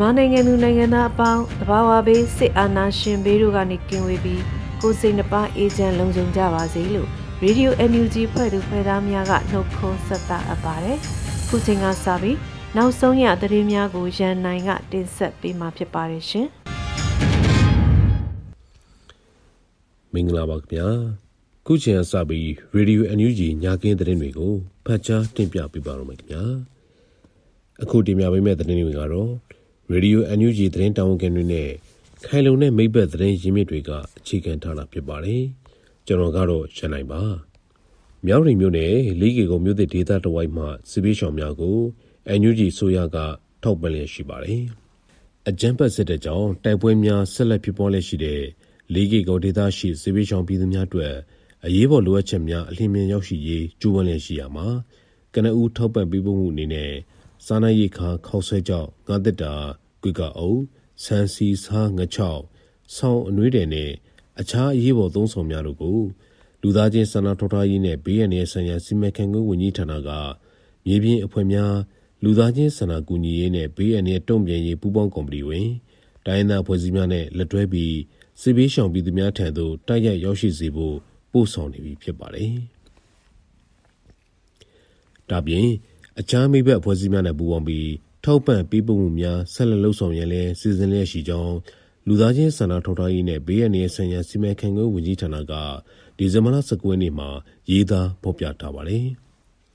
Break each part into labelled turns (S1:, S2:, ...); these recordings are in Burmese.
S1: မြန်မာနိုင်ငံသူနိုင်ငံသားအပေါင်းတဘာဝဘေးစစ်အာဏာရှင်ဘေးတို့ကနေကင်းဝေးပြီးကိုယ်စိတ်နှပါအေဂျင့်လုံခြုံကြပါစေလို့ Radio NUG ဖွဲ့သူဖွဲ့သားများကနှုတ်ခွန်းဆက်တာအပ်ပါတယ်။ခုချိန်ကစပြီးနောက်ဆုံးရသတင်းများကိုရန်နိုင်ကတင်ဆက်ပေးမှာဖြစ်ပါတယ်ရှင်။
S2: မင်္ဂလာပါခင်ဗျာ။ခုချိန်ကစပြီး Radio NUG ညကင်းသတင်းတွေကိုဖတ်ကြားတင်ပြပေးပါရမယ်ခင်ဗျာ။အခုတင်ပြပေးမယ့်သတင်းတွေကတော့ ရေဒီယို NUG သတင်းတာဝန်ခံတွေနဲ့ခိုင်လုံတဲ့မိဘသတင်းရင်းမြစ်တွေကအခြေခံထားတာဖြစ်ပါတယ်။ကျွန်တော်ကတော့ရှန်နိုင်ပါ။မြောက်ရီမြို့နယ်လေးကေကုံမြို့သစ်ဒေသတဝိုက်မှစစ်ပေးရှောင်များကို NUG ဆိုရကထောက်ပံ့လျက်ရှိပါတယ်။အကြမ်းဖက်စစ်တဲ့ကြောင့်တိုက်ပွဲများဆက်လက်ဖြစ်ပွားလျက်ရှိတဲ့လေးကေကုံဒေသရှိစစ်ပေးရှောင်ပြည်သူများအတွက်အရေးပေါ်လိုအပ်ချက်များအလင်းမြန်ရောက်ရှိရေးကြိုးပမ်းလျက်ရှိရမှာကနဦးထောက်ပံ့ပေးဖို့မှုအနေနဲ့စားနပ်ရိက္ခာခောက်ဆွဲကြောက်ငါးသက်တာ ကွေကအုပ်ဆန်စီဆားငချောက်ဆောင်းအနှွေးတယ်နဲ့အခြားအရေးပေါ်သုံးဆောင်များတို့ကိုလူသားချင်းစာနာထောက်ထားရေးနဲ့ဘေးရန်ရဲ့ဆိုင်ရာစီမံခန့်ခွဲဝန်ကြီးဌာနကမြေပြင်အဖွဲ့များလူသားချင်းစာနာကူညီရေးနဲ့ဘေးရန်ရဲ့တုံ့ပြန်ရေးပူးပေါင်းကော်မတီဝင်တိုင်းဒေသဖွဲ့စည်းများနဲ့လက်တွဲပြီးစစ်ဘေးရှောင်ပြည်သူများထံသို့တိုက်ရိုက်ရောက်ရှိစေဖို့ပို့ဆောင်နေပြီဖြစ်ပါတယ်။ဒါပြင်အခြားမိဘအဖွဲ့အစည်းများနဲ့ပူးပေါင်းပြီး ထောက်ပံ့ပေးပို့မှုများဆက်လက်လုပ်ဆောင်ရန်လည်းစီစဉ်လျက်ရှိကြောင်းလူသားချင်းစာနာထောက်ထားရေးနဲ့ဘေးရန်ရေးဆိုင်ရာစီမံခန့်ခွဲဝန်ကြီးဌာနကဒီဇင်ဘာလ19ရက်နေ့မှာရေးသားဖော်ပြထားပါတယ်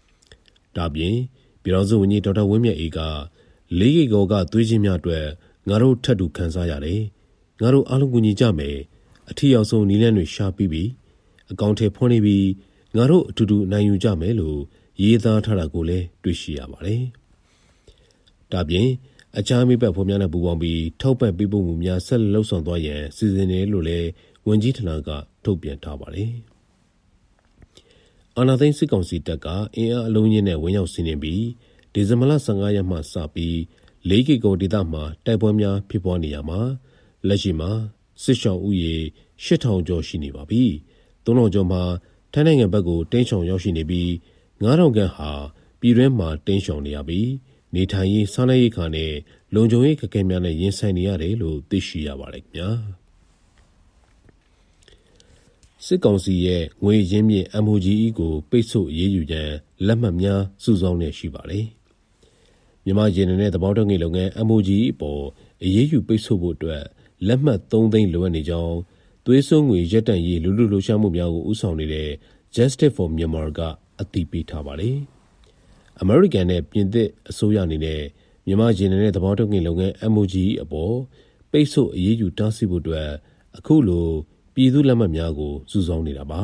S2: ။ဒါပြင်ပြည်တော်စုဝန်ကြီးဒေါက်တာဝင်းမြတ်အေးကလေးရီကောကသွေးချင်းများအတွက်ငါတို့ထပ်တူခံစားရတယ်။ငါတို့အားလုံးကူညီကြမယ်။အထီရောက်ဆုံးနီးလန်းတွေရှားပြီးပြီ။အကောင့်ထဲဖွင့်နေပြီးငါတို့အတူတူနိုင်ယူကြမယ်လို့ရေးသားထားတာကိုလည်းတွေ့ရှိရပါတယ်။ ဒါပြင်အခြားမိဘဖော်များနဲ့ပူးပေါင်းပြီးထောက်ပံ့ပေးဖို့မှုများဆက်လက်လှုပ်ဆောင်သွားရန်စီစဉ်တယ်လို့လည်းဝန်ကြီးဌာနကထုတ်ပြန်ထားပါတယ်။အာနာသိန်းစစ်ကောင်စီတပ်ကအင်အားအလုံးကြီးနဲ့ဝင်ရောက်စီးနင်းပြီးဒီဇင်ဘာလ15ရက်မှစပြီး၄ကီကိုဒေသမှာတိုက်ပွဲများဖြစ်ပွားနေရမှာလက်ရှိမှာစစ်ရှောင်းဥယေ8000ကျော်ရှိနေပါပြီ။သုံးလုံးကျော်မှာထိုင်းနိုင်ငံဘက်ကိုတင်းရှောင်ရောက်ရှိနေပြီး9000ခန့်ဟာပြည်တွင်းမှာတင်းရှောင်နေရပြီး နေထိုင်ရေးစားနပ်ရိက္ခာနဲ့လုံခြုံရေးခက်ခဲများနဲ့ရင်ဆိုင်နေရတယ်လို့သိရှိရပါတယ်ခင်ဗျာစစ်ကောင်စီရဲ့ငွေရင်းမြစ် MOGE ကိုပိတ်ဆို့အရေးယူရန်လက်မှတ်များစုဆောင်းနေရှိပါတယ်မြန်မာရင်းနဲ့သဘောတူငွေလုပ်ငန်း MOGE အပေါ်အရေးယူပိတ်ဆို့ဖို့အတွက်လက်မှတ်3သိန်းလိုအပ်နေကြောင်းသွေးစွန်းငွေရက်တန့်ရေးလူလူလှူရှားမှုများကိုဥဆောင်နေတဲ့ Justice for Myanmar ကအတည်ပြုထားပါတယ်။ အမေရိကန်နဲ့ပြင်သစ်အစိုးရအနေနဲ့မြန်မာရေနံနဲ့သဘောတူငွေလုပ်ငန်း MOGE အပေါ်ပိတ်ဆို့အရေးယူတားဆီးဖို့အတွက်အခုလိုပြည်သူလက်မှတ်များကိုစုဆောင်းနေတာပါ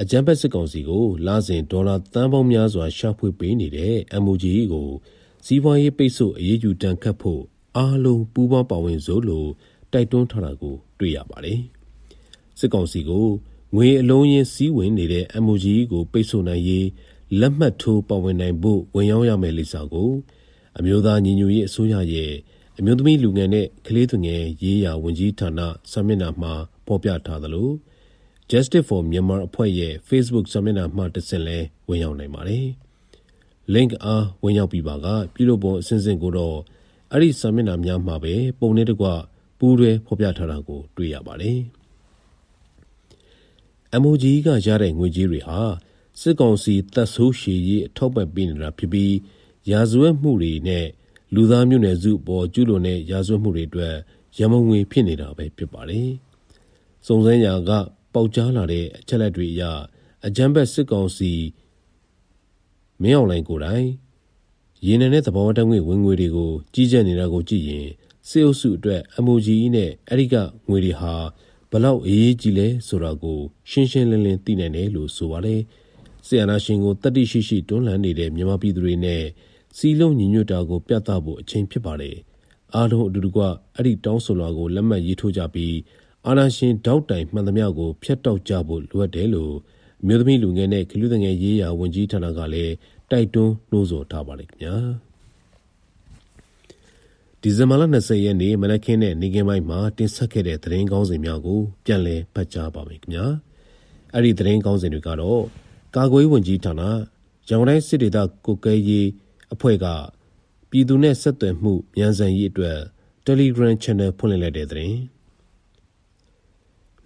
S2: အကြံဖက်စစ်ကောင်စီကိုလာစဉ်ဒေါ်လာတန်ပေါင်းများစွာရှာဖွေပေးနေတဲ့ MOGE ကိုစီးပွားရေးပိတ်ဆို့အရေးယူတန်ခတ်ဖို့အားလုံးပူးပေါင်းပါဝင်စို့လို့တိုက်တွန်းထားတာကို တွေ့ရပါတယ်စစ်ကောင်စီကိုငွေအလုံးရင်းစည်းဝင်နေတဲ့ MOGE ကိုပိတ်ဆို့နိုင်ရေး လက်မှတ်ထိုးပါဝင်နိုင်ဖို့ဝင်ရောက်ရမယ့်လိပ်စာကိုအမျိုးသားညီညွတ်ရေးအစိုးရရဲ့အမျိုးသမီးလူငယ်နဲ့ကလေးသူငယ်ရေးရာဝန်ကြီးဌာနစာမျက်နှာမှာဖော်ပြထားသလို Justice for Myanmar အဖွဲ့ရဲ့ Facebook စာမျက်နှာမှာတဆင့်လဲဝင်ရောက်နိုင်ပါတယ်။ link အားဝင်ရောက်ပြီးပါကပြုလုပ်ပုံအစဉ်စဉ်ကိုတော့အဲ့ဒီစာမျက်နှာများမှာပဲပုံနဲ့တကွပူးတွဲဖော်ပြထားတာကိုတွေ့ရပါတယ်။ MOG ကရတဲ့ငွေကြေးတွေဟာ စစ်ကောင်စီတပ်ဆိုးရှည်ရေးအထောက်ပံ့ပေးနေတာဖြစ်ပြီးရာဇဝတ်မှုတွေနဲ့လူသားမျိုးနွယ်စုပေါ်ကျူးလွန်တဲ့ရာဇဝတ်မှုတွေအတွက်ရမုံငွေဖြစ်နေတာပဲဖြစ်ပါတယ်။စုံစမ်းရာကပေါက်ကြားလာတဲ့အချက်လက်တွေအရအကြမ်းဖက်စစ်ကောင်စီမင်းအောင်လိုင်ကိုယ်တိုင်ရေနံနဲ့သဘောတငွေဝင်ငွေတွေကိုကြီးကြပ်နေတာကိုကြည့်ရင်စေအုပ်စုအတွက် MOGE နဲ့အဲ့ဒီကငွေတွေဟာဘလောက်အရေးကြီးလဲဆိုတာကို ရှင်းရှင်းလင်းလင်းသိနိုင်တယ်လို့ဆိုပါတယ်။ ဆီယနာရှင်ကိုတတိရှိရှိတွန်းလှန်နေတဲ့မြန်မာပြည်သူတွေနဲ့စီလုံးညီညွတ်တာကိုပြသဖို့အချိန်ဖြစ်ပါတယ်။အားလုံးအတူတကွအဲ့ဒီတောင်းဆိုလာကိုလက်မှတ်ရေးထိုးကြပြီးအာနာရှင်တောက်တိုင်မှန်သမျှကိုဖျက်တောက်ကြဖို့လိုအပ်တယ်လို့မြို့သမီးလူငယ်နဲ့ကလူငယ်ရေးရာဝန်ကြီးဌာနကလည်းတိုက်တွန်းနှိုးဆော်ထားပါတယ်ခင်ဗျာဒီဇင်ဘာလ20ရက်နေ့မနက်ခင်းနဲ့နေကင်းပိုင်းမှာတင်ဆက်ခဲ့တဲ့သတင်းကောင်းစင်များကိုပြန်လည်ဖတ်ကြားပါမယ်ခင်ဗျာအဲ့ဒီသတင်းကောင်းစင်တွေကတော့ ကာကွယ်ဝန်ကြီးဌာနရန်ကုန်တိုင်းစစ်ဒေသကုကဲရေးအဖွဲ့ကပြည်သူနဲ့ဆက်သွယ်မှုမြန်ဆန်ရေးအတွက် Telegram Channel ဖွင့်လှစ်လိုက်တဲ့သတင်း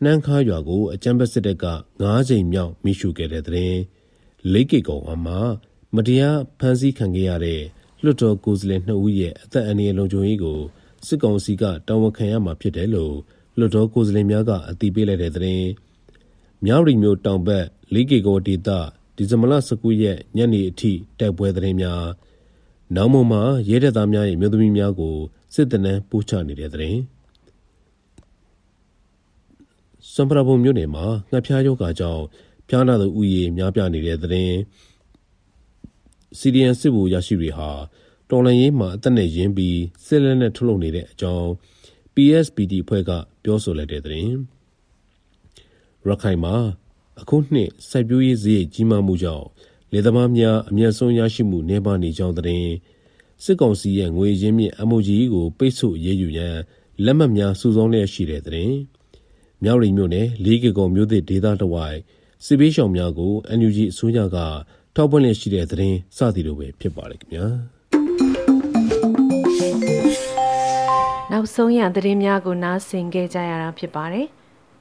S2: နှမ်းခါရွာကိုအကြမ်းဖက်စစ်တပ်က9ချိန်မြောက်မိရှုခဲ့တဲ့သတင်းလိတ်ကေကောင်အမှာမတရားဖမ်းဆီးခံခဲ့ရတဲ့လွှတ်တော်ကိုယ်စားလှယ်နှစ်ဦးရဲ့အသက်အန္တရာယ်လုံခြုံရေးကိုစစ်ကောင်စီကတာဝန်ခံရမှာဖြစ်တယ်လို့လွှတ်တော်ကိုယ်စားလှယ်များကအတည်ပြုလိုက်တဲ့သတင်းမြောက်ရီမျိုးတောင်ဘက် လေးကေကောဒေသဒီဇင်ဘာလ19ရက်ညနေအထိတိုက်ပွဲသတင်းများနောက်မှမှာရဲတပ်သားများရဲ့မြို့သမီးများကိုစစ်တနန်းပို့ချနေတဲ့သတင်းစံပရာဘုံမြို့နယ်မှာငှက်ဖျားယောဂါကြောင့်ဖျားနာသူဥယေများပြနေတဲ့သတင်းစီဒီအန်စစ်ဗိုလ်ရရှိတွေဟာတော်လန်ရေးမှာအသက်နဲ့ရင်းပြီးစစ်လက်နဲ့ထုတ်လုပ်နေတဲ့အကြောင်း PSPD အဖွဲ့ကပြောဆိုလိုက်တဲ့သတင်းရခိုင်မှာ အခုနှစ်စိုက်ပျိုးရေးဈေးကြီးမားမှုကြောင့်လေသမားများအမျက်ဆုံးရရှိမှုနှဲပါနေကြောင်းသတင်းစစ်ကောင်စီရဲ့ငွေရင်းမြစ် MOGE ကိုပိတ်ဆို့ရေးယူရန်လက်မှတ်များစုဆောင်းလျက်ရှိတဲ့သတင်းမြောက်ရီမြို့နယ်လေးကေကောမြို့သစ်ဒေသတဝိုင်စစ်ပေးရှောင်များကို NUG အစိုးရကထောက်ပွင့်လျက်ရှိတဲ့သတင်းစသည်လိုပဲဖြစ်ပါတယ်ခင်ဗျာ
S1: နောက်ဆုံးရသတင်းများကိုနားဆင်ကြကြရတာဖြစ်ပါတယ်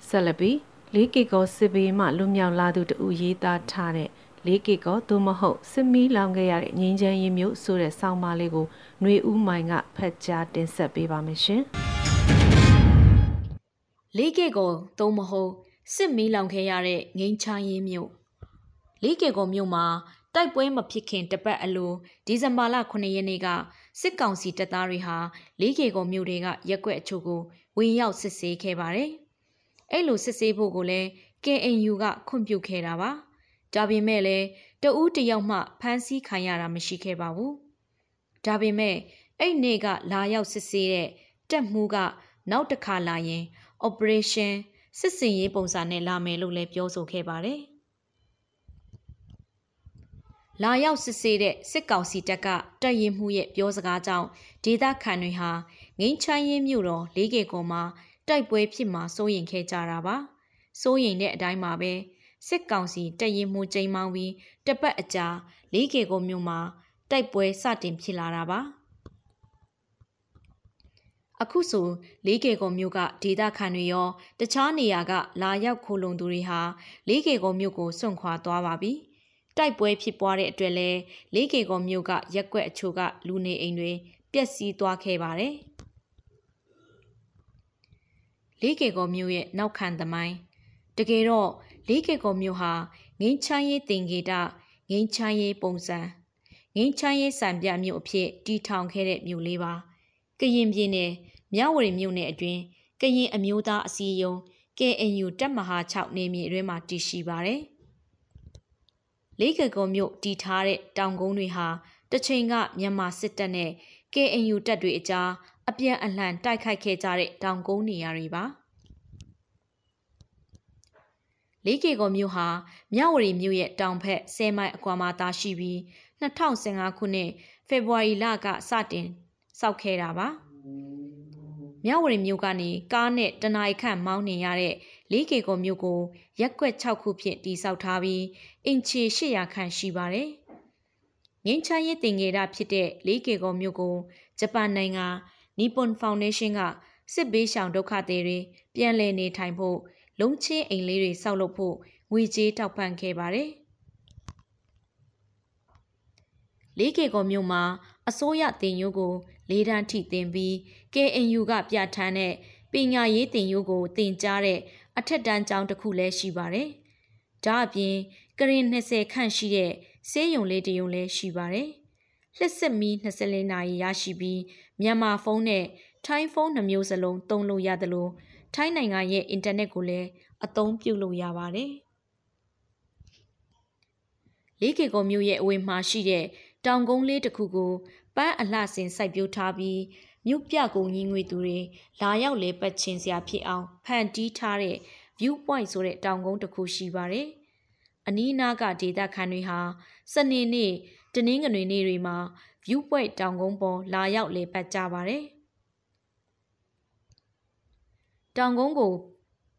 S1: ဆက်လက်ပြီး လေးကီကောစစ်ဘေးမှလွမြောက်လာသူတူရေးသားထားတဲ့လေးကီကောသို့မဟုတ်စစ်မီးလောင်ခဲ့ရတဲ့ငင်းချမ်းရင်မျိုးဆိုတဲ့ဆောင်းပါးလေးကိုຫນွေဦးမိုင်ကဖတ်ကြားတင်ဆက်ပေးပါမယ်ရှင်
S3: လေးကီကောသို့မဟုတ်စစ်မီးလောင်ခဲ့ရတဲ့ငင်းချမ်းရင်မျိုးလေးကေကုံမြို့မှာတိုက်ပွဲမဖြစ်ခင်တပတ်အလိုဒီဇင်ဘာလ9ရက်နေ့ကစစ်ကောင်စီတပ်သားတွေဟာလေးကေကုံမြို့တွေကရက်ွက်အချို့ကိုဝင်ရောက်စစ်ဆေးခဲ့ပါတယ်။ အဲ့လိုစစ်ဆေးဖို့ကိုလည်း KNU ကခွင့်ပြုခဲ့တာပါ။ဒါပေမဲ့လည်းတဦးတယောက်မှဖမ်းဆီးခံရတာမရှိခဲ့ပါဘူး။ဒါပေမဲ့အဲ့နေ့ကလာရောက်စစ်ဆေးတဲ့တက်မှုကနောက်တစ်ခါလာရင် operation စစ်စင်ရေးပုံစံနဲ့လာမယ်လို့လည်းပြောဆိုခဲ့ပါတယ်။လာရောက်စစ်ဆေးတဲ့စစ်ကောင်စီတပ်ကတပ်ရင်မှုရဲ့ပြောစကားကြောင့်ဒေသခံတွေဟာငိမ့်ချမ်းရင်မြို့တော်လေးကေကုံမှာ တိုက်ပွဲဖြစ်မှာစိုးရင်ခဲ့ကြတာပါစိုးရင်တဲ့အတိုင်းမှာပဲစစ်ကောင်စီတပ်ရင်မှုချိန်မောင်းပြီးတပတ်အကြာလေးကေကုံမြို့မှာတိုက်ပွဲစတင်ဖြစ်လာတာပါအခုဆိုလေးကေကုံမြို့ကဒေသခံတွေရောတခြားနေရာကလာရောက်ခိုလုံသူတွေဟာလေးကေကုံမြို့ကိုစွန့်ခွာသွားပါပြီ။တိုက်ပွဲဖြစ်ပွားတဲ့အတွက်လဲလေးကေကောမြို့ကရက်ွက်အချို့ကလူနေအိမ်တွေပျက်စီးသွားခဲ့ပါတယ် လေးကေကောမြို့ရဲ့နောက်ခံသမိုင်းတကယ်တော့လေးကေကောမြို့ဟာငင်းချမ်းရေးတင်ကေတငင်းချမ်းရေးပုံစံငင်းချမ်းရေးစံပြမြို့အဖြစ်တည်ထောင်ခဲ့တဲ့မြို့လေးပါကရင်ပြည်နယ်မြဝတီမြို့နယ်အတွင်းကရင်အမျိုးသားအစည်းအရုံး KNU တပ်မဟာ6နေမြေအတွင်းမှာတည်ရှိပါတယ်လေးကကုံမြို့တည်ထားတဲ့တောင်ကုန်းတွေဟာတချိန်ကမြန်မာစစ်တပ်နဲ့ KNU တပ်တွေအကြား အပြန်အလှန်တိုက်ခိုက်ခဲ့ကြတဲ့တောင်ကုန်းနေရာတွေပါလေးကေကုံမြို့ဟာမြဝတီမြို့ရဲ့တောင်ဘက်10မိုင်အကွာမှာတာရှိပြီး2015ခုနှစ်ဖေဖော်ဝါရီလကစတင်စောက်ခဲ့တာပါမြဝတီမြို့ကနေကားနဲ့တန ਾਈ ခန့်မောင်းနေရတဲ့လေးကေကုံမြို့ကိုရက်ွက်6ခုဖြင့်တိစောက်ထားပြီးအင်ချီ800ခန့်ရှိပါတယ်။ငင်းချမ်းရေးတင်ငယ်တာဖြစ်တဲ့လေးကေကုံမြို့ကိုဂျပန်နိုင်ငံ နီပွန်ဖောင်ဒေးရှင်းကစစ်ဘေးရှောင်ဒုက္ခသည်တွေပြန်လည်နေထိုင်ဖို့လုံချင်းအိမ်လေးတွေဆောက်လုပ်ဖို့ငွေကြေးထောက်ပံ့ခဲ့ပါတယ်။လေးကေကောမြို့မှာအစိုးရတင်ယိုးကိုလေးတန်းထိတင်ပြီး KNU ကပြဋ္ဌာန်းတဲ့ပညာရေးတင်ယိုးကိုတင်ကြားတဲ့အထက်တန်းကျောင်းတစ်ခုလည်းရှိပါတယ်။ဒါအပြင်ကရင်20ခန့်ရှိတဲ့ဆေးရုံလေးတရုံလည်းရှိပါတယ်။ လှစ်စစ်မီ24နာရီရရှိပြီးမြန်မာဖုန်းနဲ့ထိုင်းဖုန်းနှမျိုးစလုံးသုံးလို့ရတယ်လို့ထိုင်းနိုင်ငံရဲ့အင်တာနက်ကိုလည်းအသုံးပြုလို့ရပါတယ်။လေးကေကောမြို့ရဲ့အဝေးမှာရှိတဲ့တောင်ကုန်းလေးတစ်ခုကိုပန်းအလှဆင်စိုက်ပျိုးထားပြီးမြို့ပြကုန်းကြီးငွေသူတွေလာရောက်လေပတ်ချင်းစရာဖြစ်အောင်ဖန်တီးထားတဲ့ view point ဆိုတဲ့တောင်ကုန်းတစ်ခုရှိပါတယ်။အနီးနားကဒေသခံတွေဟာစနေနေ့ တနင်္ဂနွေနေ့တွေမှာ view point တောင်ကုန်းပေါ်လာရောက်လေပတ်ကြပါတယ်။တောင်ကုန်းကို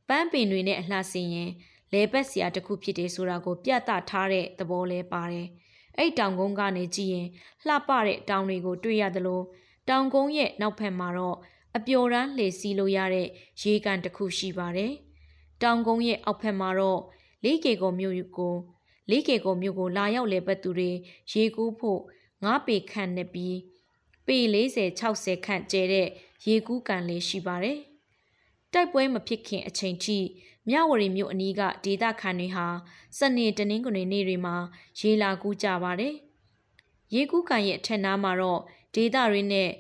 S3: ပန်းပင်တွေနဲ့အလှဆင်ရင်လေပတ်စရာတစ်ခုဖြစ်တယ်ဆိုတာကို ပြသထားတဲ့သဘောလဲပါတယ်။အဲ့တောင်ကုန်းကနေကြည့်ရင်လှပတဲ့တောင်တွေကို တွေ့ရသလိုတောင်ကုန်းရဲ့နောက်ဖက်မှာတော့အပျော်ရမ်းလှေစီးလို့ရတဲ့ရေကန်တစ်ခုရှိပါတယ်။တောင်ကုန်းရဲ့အောက်ဖက်မှာတော့လေးကေကိုမြို့ကို လေးကေကိုမြို့ကိုလာရောက်လေပတ်သူတွေရေကူးဖို့ငါးပေခန့်နဲ့ပြီးပေ40 60ခန့်ကျဲတဲ့ရေကူးကန်လေးရှိပါတယ်။တိုက်ပွဲမဖြစ်ခင်အချိန်ထိမြဝရီမြို့အနီးကဒေသခံတွေဟာစနေတနင်္ဂနွေနေ့တွေမှာရေလာကူးကြပါတယ်။ရေကူးကန်ရဲ့အထက်နားမှာတော့ဒေသတွေနဲ့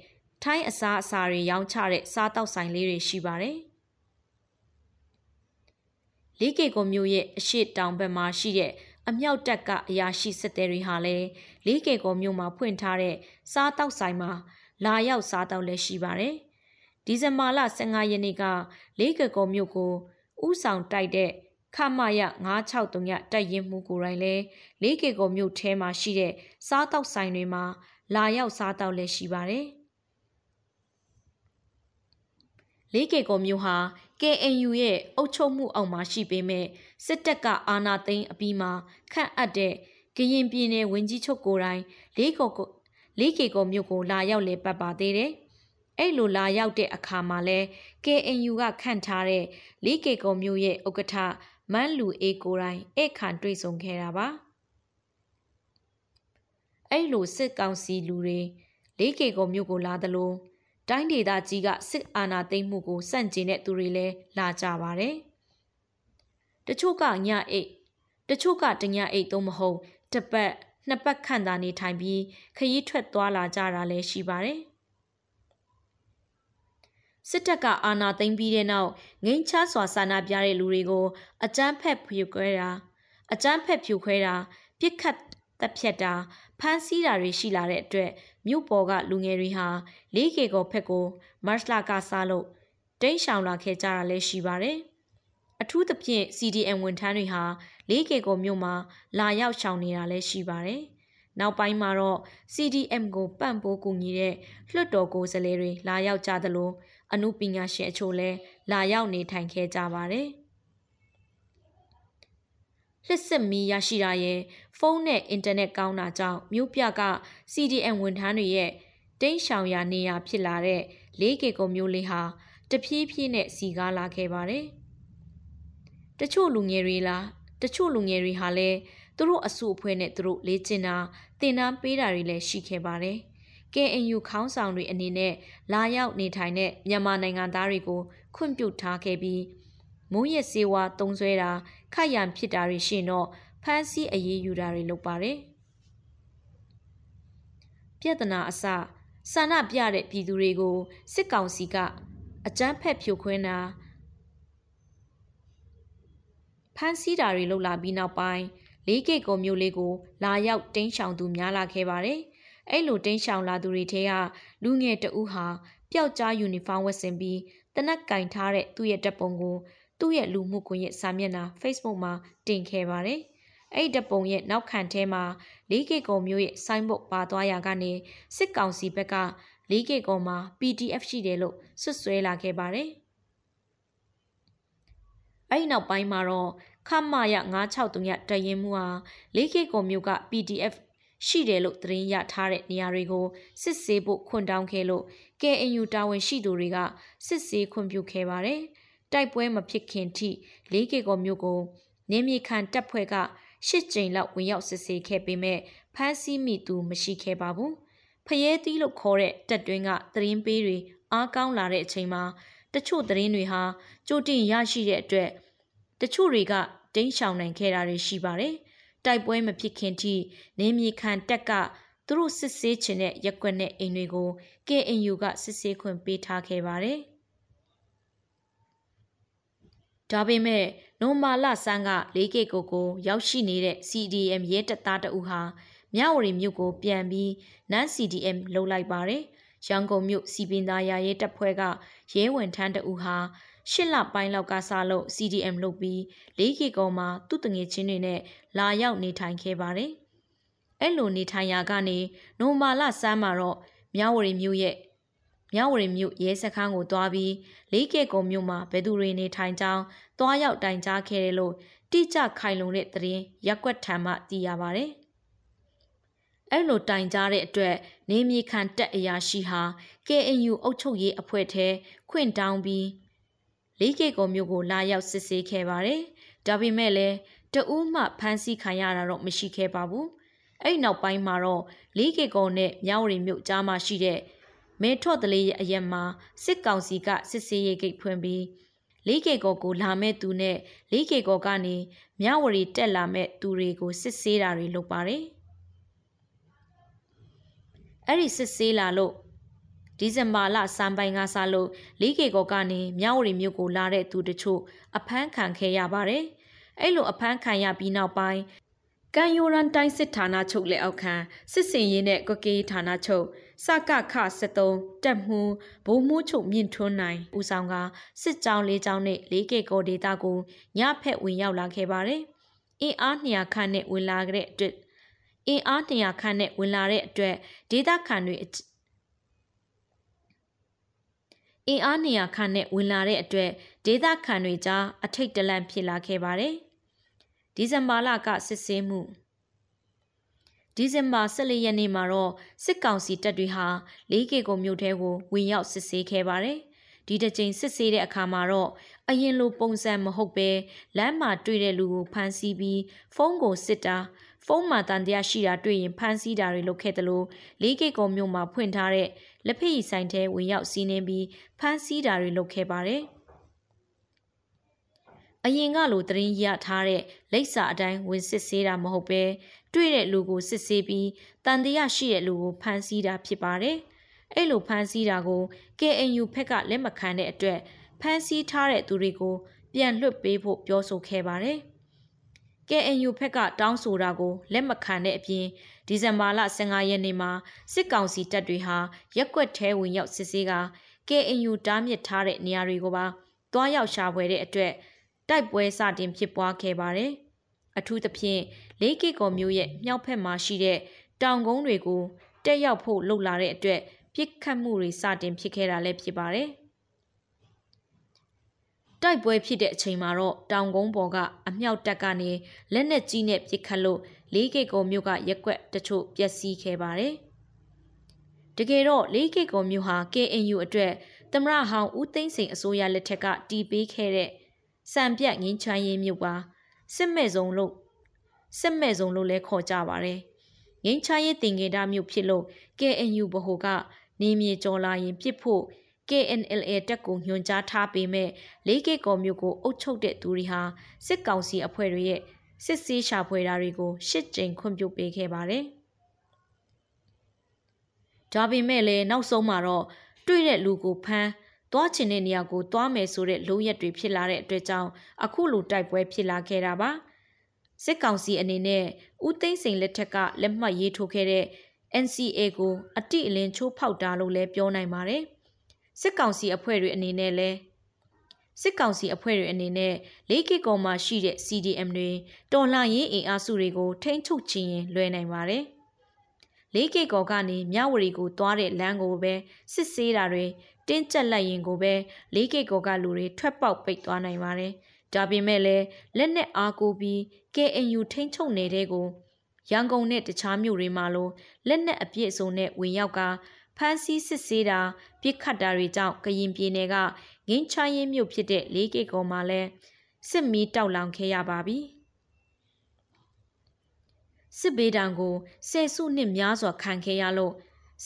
S3: ထိုင်းအစားအစာတွေရောင်းချတဲ့စားတောက်ဆိုင်လေးတွေရှိပါတယ်။လေးကေကိုမြို့ရဲ့အရှိတောင်ဘက်မှာရှိတဲ့ အမြောက်တက်ကအရာရှိစစ်သည်တွေဟာလည်းလေးကေကိုမြို့မှာဖွင့်ထားတဲ့စားတောက်ဆိုင်မှာလာရောက်စားတောက်လည်းရှိပါတယ်။ဒီဇင်ဘာလ15ရက်နေ့ကလေးကေကိုမြို့ကိုဥဆောင်တိုက်တဲ့ခမရ963တိုက်ရင်မှုကိုယ်တိုင်လဲလေးကေကိုမြို့ထဲမှာရှိတဲ့စားတောက်ဆိုင်တွေမှာလာရောက်စားတောက်လည်းရှိပါတယ်လေးကေကိုမြို့ဟာ KNU ရဲ့အုပ်ချုပ်မှုအောက်မှာရှိပေမဲ့စစ်တပ်ကအာဏာသိမ်းအပြီးမှာခန့်အပ်တဲ့ကရင်ပြည်နယ်ဝင်ကြီးချုပ်ကိုယ်တိုင်လေးကိုလေးကေကိုမြို့ကိုလာရောက်လေပတ်ပါသေးတယ်အဲ့လိုလာရောက်တဲ့အခါမှာလဲ KNU ကခန့်ထားတဲ့လီကေကုံမျိုးရဲ့ဥက္ကဋ္ဌမန်းလူအေးကိုတိုင်းဧခန့်တွေ့ဆုံခဲ့တာပါအဲ့လိုစစ်ကောင်စီလူတွေလေးကေကုံမျိုးကိုလာသလို တိုင်းဒေသကြီးကစစ်အာဏာသိမ်းမှုကိုစန့်ကျင်တဲ့သူတွေလည်းလာကြပါတယ်တချို့ကညအိတ်တချို့ကတညအိတ်သုံးမဟုတ်တပတ်နှစ်ပတ်ခန့်သာနေထိုင်ပြီးခရီးထွက်သွားလာကြတာလည်းရှိပါတယ်စစ်တပ်ကအာဏာသိမ်းပြီးတဲ့နောက်ငိမ့်ချစွာဆန္ဒပြတဲ့လူတွေကိုအကြမ်းဖက်ဖြိုခွဲတာအကြမ်းဖက်ဖြိုခွဲတာပြစ်ခတ်တပ်ဖြတ်တာဖမ်းဆီးတာတွေရှိလာတဲ့အတွက် မြို့ပေါ်ကလူငယ်တွေဟာလေးကေကောဖက်ကိုမတ်လာကစားလို့တိတ်ရှောင်လာခဲ့ကြတာလည်းရှိပါတယ်။အထူးသဖြင့် CDM ဝန်ထမ်းတွေဟာလေးကေကောမြို့မှာလာရောက်ရှောင်နေတာလည်းရှိပါတယ်။နောက်ပိုင်းမှာတော့ CDM ကိုပံ့ပိုးကူညီတဲ့လွှတ်တော်ကိုယ်စားလှယ်တွေလာရောက်ကြသလိုအမှုပညာရှင်အချို့လည်းလာရောက်နေထိုင်ခဲ့ကြပါတယ်။ လစ်စစ်မီရရှိတာရဲ့ဖုန်းနဲ့အင်တာနက်ကောင်းတာကြောင့်မြို့ပြက CDN ဝန်ထမ်းတွေရဲ့တိန့်ရှောင်ရာနေရာဖြစ်လာတဲ့လေးကေကုံမျိုးလေးဟာတဖြည်းဖြည်းနဲ့စီကားလာခဲ့ပါတယ်။တချို့လူငယ်တွေလားတချို့လူငယ်တွေဟာလည်းသူတို့အစုအဖွဲ့နဲ့သူတို့လေ့ကျင့်တာတင်တန်းပေးတာတွေလည်းရှိခဲ့ပါတယ်။ KNU ခေါင်းဆောင်တွေအနေနဲ့လာရောက်နေထိုင်တဲ့မြန်မာနိုင်ငံသားတွေကိုခွင့်ပြုထားခဲ့ပြီးမုံရစေဝါတုံးဆွဲတာ ခတ်ရန်ဖြစ်တာတွေရှိရင်တော့ဖမ်းဆီးအရေးယူတာတွေလုပ်ပါတယ်။ပြဿနာအစဆန္ဒပြတဲ့ပြည်သူတွေကိုစစ်ကောင်စီကအကြမ်းဖက်ဖြိုခွင်းတာဖမ်းဆီးတာတွေလုပ်လာပြီးနောက်ပိုင်းလေးကေကုံမျိုးလေးကို လာရောက်တင်းရှောင်သူများလာခဲ့ပါတယ်။အဲ့လိုတင်းရှောင်လာသူတွေထဲကလူငယ်တဦးဟာပျောက်ကြားယူနီဖောင်းဝတ်ဆင်ပြီးတနက်ကင်ထားတဲ့သူ့ရဲ့တပ်ပုံကို သူ့ရဲ့လူမှုကွန်ရက်စာမျက်နှာ Facebook မှာတင်ခဲ့ပါတယ်။အဲ့တပ်ပုံရဲ့နောက်ခံထဲမှာလေးကေကုံမျိုးရဲ့ဆိုင်းဘုတ်ပါသွားရာကနေစစ်ကောင်စီဘက်ကလေးကေကုံမှာ PDF ရှိတယ်လို့ဆွဆွဲလာခဲ့ပါတယ်။အဲ့နောက်ပိုင်းမှာတော့ခမရ963တရင်မှုဟာလေးကေကုံမျိုးက PDF ရှိတယ်လို့သတင်းရထားတဲ့နေရာတွေကိုစစ်ဆေးဖို့ခွင့်တောင်းခဲ့လို့ KNU တာဝန်ရှိသူတွေကစစ်ဆေးခွင့်ပြုခဲ့ပါတယ်။ တိုက်ပွဲမဖြစ်ခင်ထိလေးကေကောမြို့ကိုနေမြေခံတပ်ဖွဲ့ကရှစ်ကြိမ်လောက်ဝင်ရောက်စစ်ဆေးခဲ့ပေမဲ့ဖမ်းဆီးမိသူမရှိခဲ့ပါဘူး။ဖရဲသီးလို့ခေါ်တဲ့တပ်တွင်းကသတင်းပေးတွေအားကောင်းလာတဲ့အချိန်မှာတချို့သတင်းတွေဟာကြိုတင်ရရှိတဲ့အတွက်တချို့တွေကတိန့်ရှောင်နိုင်ခဲ့တာတွေရှိပါတယ်။တိုက်ပွဲမဖြစ်ခင်ထိနေမြေခံတက်ကသူတို့စစ်ဆေးခြင်းတဲ့ရက်ွက်တဲ့အိမ်တွေကို KNU ကစစ်ဆေးခွင့်ပေးထားခဲ့ပါတယ်။ ဒါပေမဲ့နိုမာလဆန်းက 4K ကိုကို ရောက်ရှိနေတဲ့ CDM ရဲတပ်သားတဦးဟာမြဝတီမြို့ကို ပြန်ပြီးနန်း CDM လှုပ်လိုက်ပါတယ်။ရန်ကုန်မြို့စီပင်သားရရဲတပ်ဖွဲ့ကရဲဝန်ထမ်းတဦးဟာရှစ်လပိုင်းလောက်ကစားလို့ CDM လုပ်ပြီး 4K ကောမှာသူ့တငယ်ချင်းတွေနဲ့လာရောက်နေထိုင်ခဲ့ပါတယ်။အဲ့လိုနေထိုင်ရာကနေနိုမာလဆန်းမှာတော့မြဝတီမြို့ရဲ့ မြဝတီမြို့ရဲစခန်းကိုတွားပြီးလေးကဲကုံမြို့မှာဘယ်သူတွေနေထိုင်ကြောင်းတွားရောက်တိုင်ကြားခဲ့တယ်လို့တိကျခိုင်လုံတဲ့သတင်းရက်ွက်ထံမှသိရပါဗျ။အဲ့လိုတိုင်ကြားတဲ့အတွက်နေမြေခံတက်အရာရှိဟာ KNU အုပ်ချုပ်ရေးအဖွဲ့ထဲခွင့်တောင်းပြီးလေးကဲကုံမြို့ကိုလာရောက်စစ်ဆေးခဲ့ပါတယ်။ဒါပေမဲ့လည်းတဦးမှဖမ်းဆီးခံရတာတော့မရှိခဲ့ပါဘူး။အဲ့နောက်ပိုင်းမှာတော့လေးကေကုံနဲ့မြဝတီမြို့ကြားမှာရှိတဲ့ မဲထော့တလေးရဲ့အရက်မှာစစ်ကောင်စီကစစ်ဆေးရေးဂိတ်ဖွင့်ပြီးလေးကေကောကိုလာမဲ့သူနဲ့လေးကေကောကနေမြဝရီတက်လာမဲ့သူတွေကိုစစ်ဆေးတာတွေလုပ်ပါတယ်။အဲ့ဒီစစ်ဆေးလာလို့ဒီဇင်ဘာလစံပိုင်ကစားလို့လေးကေကောကနေမြဝရီမြို့ကိုလာတဲ့သူတချို့အဖမ်းခံခဲ့ရပါတယ်။အဲ့လိုအဖမ်းခံရပြီးနောက်ပိုင်း ကန်ယိုရန်တိုင်းစစ်ဌာနချုပ်လက်အောက်ခံစစ်စင်ရေးနဲ့ကကေးဌာနချုပ်စကခ73တက်မှုဘိုးမိုးချုပ်မြင့်ထွန်းနိုင်ဦးဆောင်ကစစ်ကြောင်း၄ကြောင်းနဲ့၄ကီကိုဒေတာကိုညဖက်ဝင်ရောက်လာခဲ့ပါတယ်။အင်အား200ခန့်နဲ့ဝင်လာတဲ့အတွက်အင်အား200ခန့်နဲ့ဝင်လာတဲ့အတွက်ဒေတာခန့်တွေအင်အား200ခန့်နဲ့ဝင်လာတဲ့အတွက်ဒေတာခန့်တွေကြားအထိတ်တလန့်ဖြစ်လာခဲ့ပါတယ်။ ဒီဇင်ဘာလကစစ်ဆေးမှုဒီဇင်ဘာ14ရက်နေ့မှာတော့စစ်ကောင်စီတပ်တွေဟာလေးကေကိုမြို့ထဲကိုဝင်ရောက်စစ်ဆေးခဲ့ပါတယ်။ဒီတစ်ကြိမ်စစ်ဆေးတဲ့အခါမှာတော့အရင်လိုပုံစံမဟုတ်ပဲလမ်းမှာတွေ့တဲ့လူကိုဖမ်းဆီးပြီးဖုန်းကိုစစ်တာဖုန်းမှာတန်တရားရှိတာတွေ့ရင်ဖမ်းဆီးတာတွေလုပ်ခဲ့တယ်လို့လေးကေကုံမြို့မှာဖွင့်ထားတဲ့လက်ဖက်ရည်ဆိုင်ထဲဝင်ရောက်စီးနှင်းပြီးဖမ်းဆီးတာတွေလုပ်ခဲ့ပါတယ်။ အရင်ကလိုတရင်ရထားတဲ့လိပ်စာအတိုင်းဝင်စစ်ဆေးတာမဟုတ်ပဲတွေ့တဲ့လူကိုစစ်ဆေးပြီးတန်တရားရှိတဲ့လူကိုဖမ်းဆီးတာဖြစ်ပါတယ်။အဲ့လိုဖမ်းဆီးတာကို KNU ဖက်ကလက်မခံတဲ့အတွက်ဖမ်းဆီးထားတဲ့သူတွေကိုပြန်လွှတ်ပေးဖို့ပြောဆိုခဲ့ပါတယ်။ KNU ဖက်ကတောင်းဆိုတာကိုလက်မခံတဲ့အပြင်ဒီဇင်ဘာလ15ရက်နေ့မှာစစ်ကောင်စီတပ်တွေဟာရက်ွက်ထဲဝင်ရောက်စစ်ဆေးက KNU တားမြစ်ထားတဲ့နေရာတွေကိုပါတွားရောက်ရှာဖွေတဲ့အတွက် တိုက်ပွဲစတင်ဖြစ်ပွားခဲ့ပါတယ်။အထူးသဖြင့်လေးကီကောမျိုးရဲ့မြောက်ဖက်မှာရှိတဲ့တောင်ကုန်းတွေကိုတက်ရောက်ဖို့လှုပ်လာတဲ့အတွက်ပြစ်ခတ်မှုတွေစတင်ဖြစ်ခဲ့တာလည်းဖြစ်ပါတယ်။တိုက်ပွဲဖြစ်တဲ့အချိန်မှာတော့တောင်ကုန်းပေါ်ကအမြောက်တက်ကနေလက်နက်ကြီးနဲ့ပစ်ခတ်လို့လေးကီကောမျိုးကရက်ွက်တချို့ပျက်စီးခဲ့ပါတယ်။တကယ်တော့လေးကီကောမျိုးဟာ KNU အတွက်သမရဟောင်းဦးသိန်းစိန်အစိုးရလက်ထက်ကတီးပေးခဲ့တဲ့ စံပြတ်ငင်းချမ်းရေးမြို့ပါစစ်မဲ့ဆုံးလို့စစ်မဲ့ဆုံးလို့လဲခေါ်ကြပါတယ်ငင်းချမ်းရေးတင်ကေတာမြို့ဖြစ်လို့ KNU ဗဟိုကနေမြေကျော်လာရင်ပြစ်ဖို့ KNLA တက်ကိုညွှန်ကြားထားပေမဲ့လေးကကော်မြို့ကိုအုပ်ချုပ်တဲ့သူတွေဟာစစ်ကောင်စီအဖွဲ့တွေရဲ့စစ်ဆေးရှာဖွေတာတွေကိုရှစ်ကြိမ်ခွင့်ပြုပေးခဲ့ပါတယ်။ဒါပေမဲ့လည်းနောက်ဆုံးမှာတော့တွေ့တဲ့လူကိုဖမ်း သွားချင်တဲ့နေရာကိုသွားမယ်ဆိုတဲ့လုံရက်တွေဖြစ်လာတဲ့အတွက်ကြောင့်အခုလိုတိုက်ပွဲဖြစ်လာခဲ့တာပါစစ်ကောင်စီအနေနဲ့ဦးသိန်းစိန်လက်ထက်ကလက်မှတ်ရေးထိုးခဲ့တဲ့ NCA ကိုအတိအလင်းချိုးဖောက်တာလို့လည်းပြောနိုင်ပါတယ်စစ်ကောင်စီအဖွဲ့တွေအနေနဲ့လည်းစစ်ကောင်စီအဖွဲ့တွေအနေနဲ့လေးကီကောမှာရှိတဲ့ CDM တွေတော်လှန်ရေးအင်အားစုတွေကိုထိန်းချုပ်ခြင်းရင်လွှဲနိုင်ပါတယ်လေးကီကောကနေမြဝရီကိုသွားတဲ့လမ်းကိုပဲစစ်ဆေးတာတွေ တင်းကျပ်လိုက်ရင်ကိုပဲလေးကီကောကလူတွေထွက်ပေါက်ပိတ်သွားနိုင်ပါတယ်။ဒါပေမဲ့လည်းလက်နက်အားကိုပြီး KNU ထိန်းချုပ်နေတဲ့ကိုရန်ကုန်နဲ့တခြားမြို့တွေမှာလိုလက်နက်အပြည့်အစုံနဲ့ဝင်ရောက်ကဖမ်းဆီးစစ်ဆေးတာပြစ်ခတ်တာတွေကြောင့်ကရင်ပြည်နယ်ကငင်းချရင်မြို့ဖြစ်တဲ့လေးကီကောမှာလဲစစ်မီးတောက်လောင်ခဲ့ရပါပြီ။စစ်ဘေးဒဏ်ကိုဆယ်စုနှစ်များစွာခံခဲ့ရလို့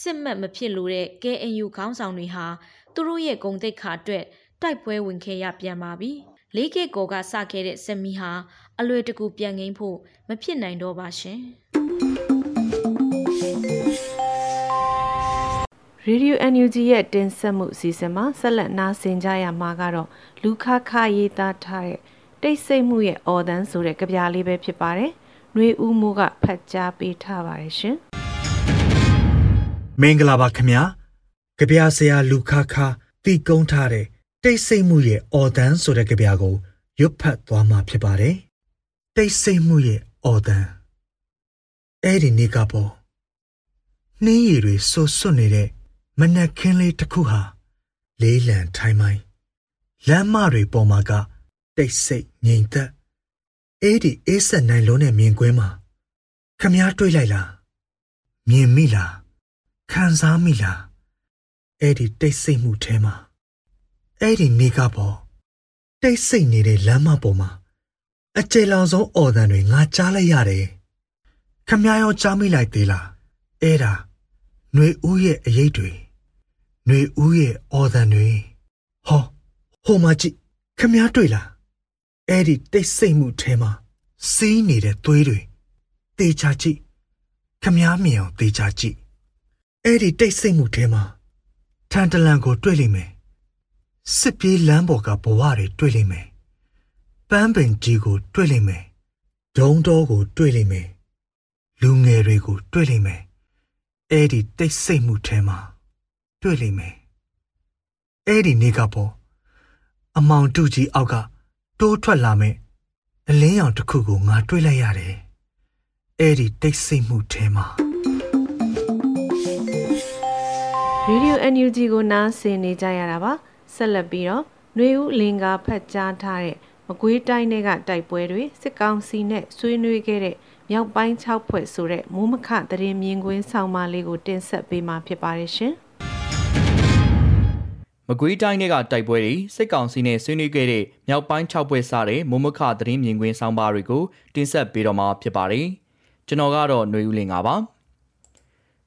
S3: စစ်မှတ်မဖြစ်လို့တဲ့ KNU ခေါင်းဆောင်တွေဟာသူတို့ရဲ့ဂုံတိတ်ခါအတွက်တိုက်ပွဲဝင်ခဲ့ရပြန်ပါပြီ။လေးကေကောကစခဲ့တဲ့စက်မီဟာအလွယ်တကူပြန်ငိမ့်ဖို့မဖြစ်နိုင်တော့ပါရှင်။
S1: Radio NUG ရဲ့တင်ဆက်မှုအစီအစဉ်မှာဆက်လက်နားဆင်ကြရမှာကတော့လူခခရေးသားထားတဲ့တိတ်ဆိတ်မှုရဲ့အော်တန်းဆိုတဲ့ကြပြလေးပဲဖြစ်ပါတယ်။နှွေဦးမိုးကဖတ်ကြားပေးထားပါတယ်ရှင်။
S4: မင်္ဂလာပါခင်ဗျာ။ကြပြဆရာလူခခတီကုန်းထားတဲ့တိတ်ဆိတ်မှုရဲ့အော်တန်းဆိုတဲ့ကြပြကိုရွတ်ဖတ်သွားမှာဖြစ်ပါတယ်။တိတ်ဆိတ်မှုရဲ့အော်တန်းအဲ့ဒီနေ့ကပေါ်နှင်းရည်တွေဆွဆွနေတဲ့မနက်ခင်းလေးတစ်ခုဟာလေးလံထိုင်းမိုင်းလမ်းမတွေပေါ်မှာကတိတ်ဆိတ်ငြိမ်သက်အဲ့ဒီအေးဆက်နိုင်လုံးတဲ့မြင်ကွင်းမှာခမားတွေ့လိုက်လားမြင်မိလား ခံစားမိလားအဲ့ဒီတိတ်ဆိတ်မှုထဲမှာအဲ့ဒီနေကပေါ်တိတ်ဆိတ်နေတဲ့လမ်းမပေါ်မှာအကျေလောင်ဆုံးအော်တန်တွေငါကြားလိုက်ရတယ်ခမားရောကြားမိလိုက်သေးလားအဲ့ဒါຫນွေဦးရဲ့အရေးတွေຫນွေဦးရဲ့အော်တန်တွေဟောဟိုမှာကြည့်ခမားတွေ့လားအဲ့ဒီတိတ်ဆိတ်မှုထဲမှာစီးနေတဲ့သွေးတွေတေချာကြည့်ခမားမြင်အောင်တေချာကြည့် အဲ့ဒီတိတ်ဆိတ်မှုထဲမှာထန်တလန်ကိုတွေ့လိမ့်မယ်စစ်ပြေးလမ်းပေါ်ကဘဝတွေတွေ့လိမ့်မယ်ပန်းပင်ကြီးကိုတွေ့လိမ့်မယ်ဒုံတော်ကိုတွေ့လိမ့်မယ်လူငယ်တွေကိုတွေ့လိမ့်မယ်အဲ့ဒီတိတ်ဆိတ်မှုထဲမှာတွေ့လိမ့်မယ်အဲ့ဒီနေကပေါ်အမောင်တူကြီးအောက်ကတိုးထွက်လာမဲ့အလင်းရောင်တစ်ခုကိုငါတွေ့လိုက်ရတယ်အဲ့ဒီတိတ်ဆိတ်မှုထဲမှာ
S1: Radio NUG ကိုနားဆင်နေကြရတာပါဆက်လက်ပြီးတော့နှွေဦးလင်္ကာဖတ်ကြားထားတဲ့မကွေးတိုင်းတွေကတိုက်ပွဲတွေစစ်ကောင်စီနဲ့ဆွေးနွေးခဲ့တဲ့မြောက်ပိုင်း6ဖွဲ့ဆိုတဲ့မိုးမခတရင်မြင်ကွင်းဆောင်မလေးကိုတင်ဆက်ပေးမှာဖြစ်ပါတယ်ရှင်
S5: မကွေးတိုင်းတွေကတိုက်ပွဲတွေစစ်ကောင်စီနဲ့ဆွေးနွေးခဲ့တဲ့မြောက်ပိုင်း6ဖွဲ့စတဲ့မိုးမခသတင်းမြင်ကွင်းဆောင်ပါတွေကိုတင်ဆက်ပေးတော့မှာဖြစ်ပါတယ်။ကျွန်တော်ကတော့ຫນွေဦးလင်ပါ။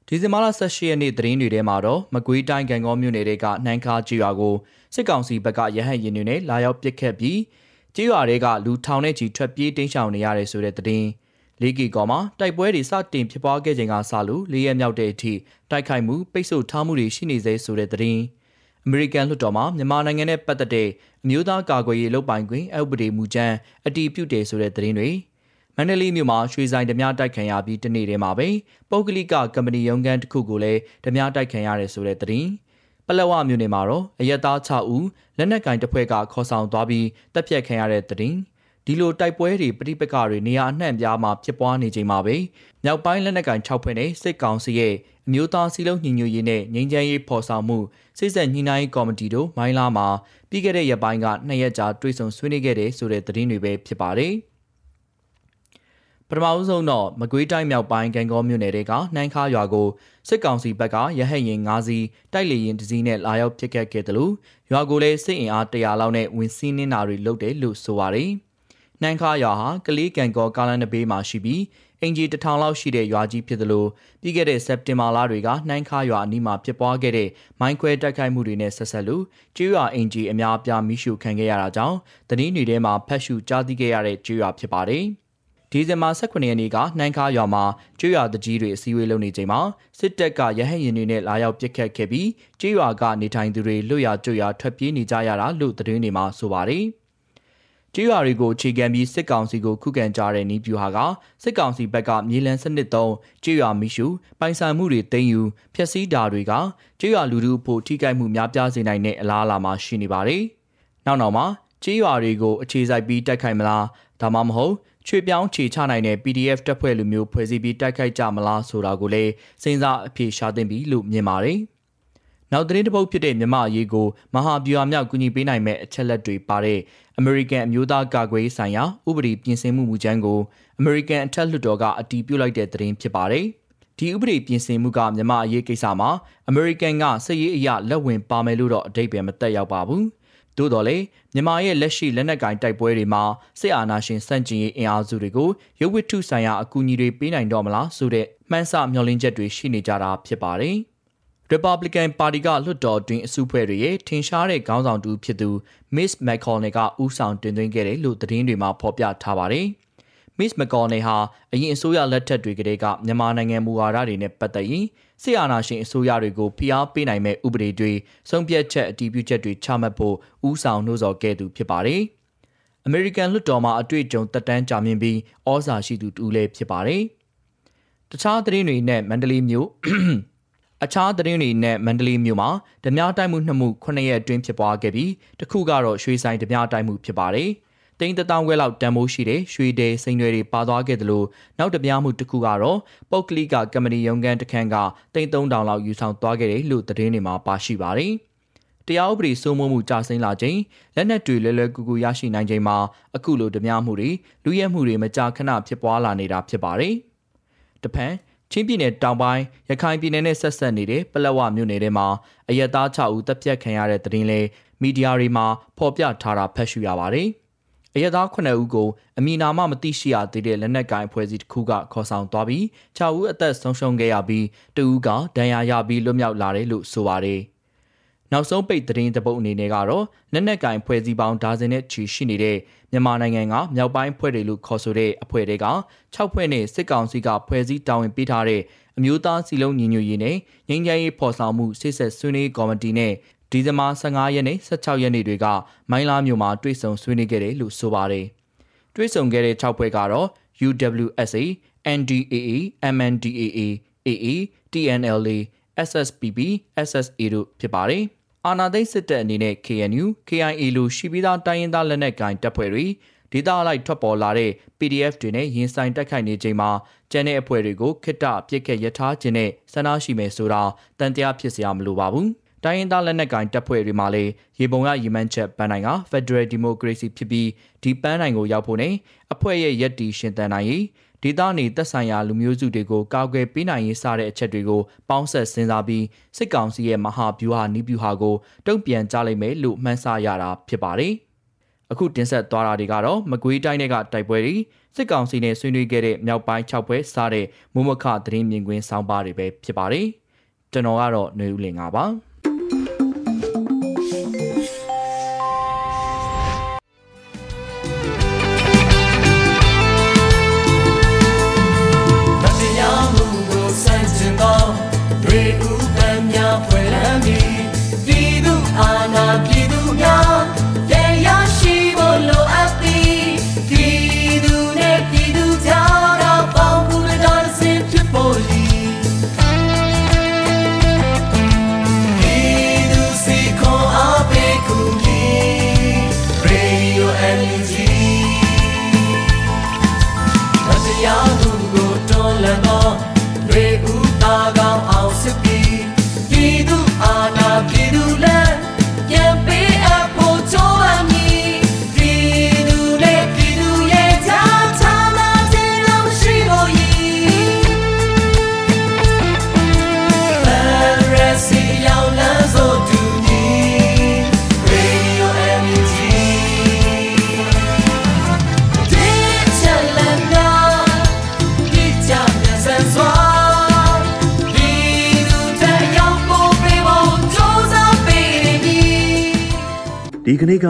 S5: ဒီဇင်ဘာလ18ရက်နေ့သတင်းတွေထဲမှာတော့မကွေးတိုင်းကံကောမြို့နယ်တွေကနှမ်းခါကျွော်ကိုစစ်ကောင်စီဘက်ကရဟတ်ရင်တွေနဲ့လာရောက်ပစ်ခတ်ပြီးကျွော်တွေကလူထောင်နဲ့ချီထွက်ပြေးတိမ်းရှောင်နေရတယ်ဆိုတဲ့သတင်းလေးကီကောမှာတိုက်ပွဲတွေစတင်ဖြစ်ပွားခဲ့ချိန်ကစလို့လေးရက်မြောက်တဲ့အထိတိုက်ခိုက်မှုပိတ်ဆို့ထားမှုတွေရှိနေသေးဆိုတဲ့သတင်းအမေရိကန်လွှတ်တော်မှာမြန်မာနိုင်ငံနဲ့ပတ်သက်တဲ့အမျိုးသားကာကွယ်ရေးလုပ်ပိုင်ခွင့်အဥပဒေမူကြမ်းအတည်ပြုတယ်ဆိုတဲ့သတင်းတွေ မန္တလေးမြို့မှာရွှေဆိုင်ဓမြတိုက်ခံရပြီးတနေ့တည်းမှာပဲပုဂ္ဂလိကကမ္ပဏီရုံးခန်းတစ်ခုကိုလည်းဓမြတိုက်ခံရတယ်ဆိုတဲ့သတင်းပလက်ဝမြို့နယ်မှာတော့အရက်သား6ဦးလက်နက်ကင်တစ်ဖွဲ့ကခေါ်ဆောင်သွားပြီးတပ်ဖြတ်ခံရတဲ့သတင်းဒီလိုတိုက်ပွဲတွေပြိပက္ခတွေနေရာအနှံ့ပြားမှာဖြစ်ပွားနေချိန်မှာပဲမြောက်ပိုင်းလက်နက်ကင်6ဖွဲ့နဲ့စစ်ကောင်စီရဲ့အမျိုးသားစီလုံးညီညွတ်ရေးနဲ့ငြိမ်းချမ်းရေးဖော်ဆောင်မှုစိစက်ညှိနှိုင်းကော်မတီတို့မိုင်းလာမှာပြီးခဲ့တဲ့ရက်ပိုင်းကနှစ်ရက်ကြာတွေ့ဆုံဆွေးနွေးခဲ့တဲ့ဆိုတဲ့သတင်းတွေပဲဖြစ်ပါတယ်။ ပထမဦးဆုံးတော့မကွေးတိုင်းမြောက်ပိုင်းကံကောမြို့နယ်တွေကနှမ်းခါရွာကိုစစ်ကောင်စီဘက်ကရဟတ်ရင်၅စီးတိုက်လေရင်တစ်စီးနဲ့လာရောက်ပစ်ခတ်ခဲ့တယ်လို့ရွာကိုလည်းစစ်အင်အား100လောက်နဲ့ဝင်စီးနှင်းတာတွေလုပ်တယ်လို့ဆိုပါတယ်။နှမ်းခါရွာဟာကလေးကံကောကားလန်နဘေးမှာရှိပြီးအင်ဂျီတထောင်လောက်ရှိတဲ့ရွာကြီးဖြစ်တယ်လို့ပြီးခဲ့တဲ့စက်တင်ဘာလတွေကနှမ်းခါရွာအနီးမှာဖြစ်ပွားခဲ့တဲ့မိုင်းခွဲတိုက်ခိုက်မှုတွေနဲ့ဆက်ဆက်လို့ကျွော်အင်ဂျီအများအပြားမိရှုခံခဲ့ရတာကြောင့်တနင်္ဂနွေထဲမှာဖက်ရှုကြားသိခဲ့ရတဲ့ကျွော်ဖြစ်ပါတယ်။ ဒီဇင်ဘာ18ရက်နေ့ကနှိုင်းခါရွာမှာကျွော်တကြီးတွေအစည်းအဝေးလုပ်နေချိန်မှာစစ်တပ်ကရဟတ်ရင်တွေနဲ့လာရောက်ပစ်ခတ်ခဲ့ပြီးကျွော်ကနေထိုင်သူတွေလွတ်ရကျွော်ထွက်ပြေးနေကြရတာလို့သတင်းတွေမှာဆိုပါတယ်။ကျွော်တွေကိုခြေခံပြီးစစ်ကောင်စီကိုခုခံကြတဲ့နီးပြူဟာကစစ်ကောင်စီဘက်ကမြေလံစနစ်သုံးကျွော်မီရှုပိုင်ဆိုင်မှုတွေတင်ယူဖျက်ဆီးတာတွေကကျွော်လူထုဖို့ထိခိုက်မှုများပြားစေနိုင်တဲ့အလားအလာမှာရှိနေပါတယ်။နောက်နောက်မှာကြေးရွာတွေကိုအခြေစိုက်ပြီးတိုက်ခိုက်မလားဒါမှမဟုတ် ချွေပြောင်းခြေချနိုင်တဲ့ PDF တပ်ဖွဲ့လူမျိုးဖွဲ့စည်းပြီးတိုက်ခိုက်ကြမလားဆိုတာကိုလည်းစဉ်းစားအဖြေရှာသင့်ပြီလို့မြင်ပါတယ်။နောက်သတင်းတစ်ပုဒ်ဖြစ်တဲ့မြမအရေးကိုမဟာဗျူဟာမြောက်ကူညီပေးနိုင်မဲ့အချက်လက်တွေပါတဲ့ American အမျိုးသားကာကွယ်ရေးဆိုင်ရာဥပဒေပြင်ဆင်မှုမူကြမ်းကို American အထက်လွှတ်တော်ကအတည်ပြုလိုက်တဲ့သတင်းဖြစ်ပါတယ်။ဒီဥပဒေပြင်ဆင်မှုကမြန်မာအရေးကိစ္စမှာ American ကစစ်ရေးအရလက်ဝင်ပါမယ်လို့တော့အတိတ်ပဲမတက်ရောက်ပါဘူး။ သို့တော်လည်းမြန်မာရဲ့လက်ရှိလက်နက်ကင်တိုက်ပွဲတွေမှာစစ်အာဏာရှင်စန့်ကျင်ရေးအင်အားစုတွေကိုရုပ်ဝတ္ထုဆိုင်ရာအကူအညီတွေပေးနိုင်တော့မလားဆိုတဲ့မှန်းဆမျှော်လင့်ချက်တွေရှိနေကြတာဖြစ်ပါတယ်။ Republican Party ကလွှတ်တော်တွင်အစုဖွဲ့တွေရဲ့ထင်ရှားတဲ့ခေါင်းဆောင်တူဖြစ်သူ Miss McConnell ကဦးဆောင်တင်သွင်းခဲ့တယ်လို့သတင်းတွေမှာဖော်ပြထားပါတယ်။ Miss McConnell ဟာအရင်အစိုးရလက်ထက်တွေကတည်းကမြန်မာနိုင်ငံမူဝါဒတွေနဲ့ပတ်သက်ရင်စစ်အာဏာရှင်အစိုးရတွေကိုဖိအားပေးနိုင်မဲ့ဥပဒေတွေဆုံးဖြတ်ချက်အတည်ပြုချက်တွေချမှတ်ဖို့ဦးဆောင်နှိုးဆော်ခဲ့သူဖြစ်ပါတယ်။ American လွှတ်တော်မှာအတွေ့အကြုံတက်တန်းကြာမြင့်ပြီးဩဇာရှိသူတူလည်းဖြစ်ပါတယ်။တခြားသတင်းတွေနဲ့မန္တလေးမြို့အခြားသတင်းတွေနဲ့မန္တလေးမြို့မှာဓမြတိုက်မှုနှစ်မှု9ရက်အတွင်းဖြစ်ပွားခဲ့ပြီးတစ်ခုကတော့ရွှေဆိုင်ဓမြတိုက်မှုဖြစ်ပါတယ်။ တိန်းတထောင်ခွဲလောက်တန်ဖိုးရှိတဲ့ရွှေတဲစိန်တွေတွေပါသွားခဲ့တယ်လို့နောက်တပြားမှုတစ်ခုကတော့ပုတ်ကလိကကမ္ပဏီရုံးခန်းတစ်ခန်းကတိန်း3000လောက်ယူဆောင်သွားခဲ့တယ်လို့သတင်းတွေမှာပါရှိပါတယ်။တရားဥပဒေစိုးမိုးမှုကြာစိမ့်လာချိန်လက်နက်တွေလွယ်လွယ်ကူကူရရှိနိုင်ချိန်မှာအခုလိုဓမြမှုတွေလူရဲမှုတွေမကြာခဏဖြစ်ပွားလာနေတာဖြစ်ပါတယ်။တဖန်ချင်းပြည်နယ်တောင်ပိုင်းရခိုင်ပြည်နယ်နဲ့ဆက်ဆက်နေတဲ့ပလက်ဝမြို့နယ်ထဲမှာအရက်သား6ဦးတပ်ဖြတ်ခံရတဲ့တဲ့ရင်လေမီဒီယာတွေမှာဖော်ပြထားတာဖတ်ရှုရပါတယ်။ အရသား9ဦးကိုအမည်နာမမသိရှိရသေးတဲ့လက်နက်ကိုင်အဖွဲ့အစည်းတစ်ခုကခေါ်ဆောင်သွားပြီး6ဦးအသက်ဆုံးရှုံးခဲ့ရပြီးတဦးကဒဏ်ရာရပြီးလွတ်မြောက်လာတယ်လို့ဆိုပါတယ်။နောက်ဆုံးပိတ်သတင်းတပုတ်အနေနဲ့ကတော့လက်နက်ကင်ဖွဲ့စည်းပေါင်းဒါဇင်နဲ့ချီရှိနေတဲ့မြန်မာနိုင်ငံကမြောက်ပိုင်းဖွဲ့တွေလို့ခေါ်ဆိုတဲ့အဖွဲ့တွေက6ဖွဲ့နဲ့စစ်ကောင်စီကဖွဲ့စည်းတာဝန်ပေးထားတဲ့အမျိုးသားစီလုံးညီညွတ်ရေးနဲ့ငြိမ်းချမ်းရေးဖော်ဆောင်မှုစစ်ဆက်ဆွေးနွေးကော်မတီနဲ့ ဒီဇင်ဘာ15ရက်နေ့16ရက်နေ့တွေကမိုင်းလာမြို့မှာတွေ့ဆုံဆွေးနွေးခဲ့တယ်လို့ဆိုပါတယ်။တွေ့ဆုံခဲ့တဲ့6ဖွဲ့ကတော့ UWSA, NDAA, MNDAA, AA, TNLA, SSPB, SSA တို့ဖြစ်ပါတယ်။အာနာသိစစ်တပ်အနေနဲ့ KNU, KIA လိုရှိပြီးသားတိုင်းရင်းသားလက်နက်ကိုင်တပ်ဖွဲ့တွေဒေသအလိုက်ထွက်ပေါ်လာတဲ့ PDF တွေနဲ့ရင်ဆိုင်တက်ခိုက်နေချိန်မှာကျန်တဲ့အဖွဲ့တွေကိုခိတ္တပြစ်ခတ်ရထားခြင်းနဲ့ဆန္ဒရှိမယ်ဆိုတာတန်တရားဖြစ်စရာမလိုပါဘူး။ တိုင်းရင်းသားလက်နက်ကိုင်တပ်ဖွဲ့တွေမှာလည်းရေပုံရရီမန်းချက်ပန်းနိုင်က Federal Democracy ဖြစ်ပြီးဒီပန်းနိုင်ကိုရောက်ဖို့နဲ့အဖွဲ့ရဲ့ရည်တည်ရှင်သန်နိုင်ရေးဒေသနေသက်ဆိုင်ရာလူမျိုးစုတွေကိုကာကွယ်ပေးနိုင်ရေးစတဲ့အချက်တွေကိုပေါင်းဆက်စဉ်းစားပြီးစစ်ကောင်စီရဲ့မဟာဗျူဟာနီးဗျူဟာကိုတုံ့ပြန်ကြလိမ့်မယ်လို့မှန်းဆရတာဖြစ်ပါတယ်။အခုတင်ဆက်သွားတာတွေကတော့မကွေးတိုင်းတွေကတိုက်ပွဲတွေစစ်ကောင်စီနဲ့ဆွေးနွေးခဲ့တဲ့မြောက်ပိုင်း6ပွဲစတဲ့မုံမခသတင်းမြင်ကွင်းဆောင်းပါးတွေပဲဖြစ်ပါတယ်။ကျွန်တော်ကတော့ຫນွေဦးလင်ပါ။
S6: ဒီ ကနေ့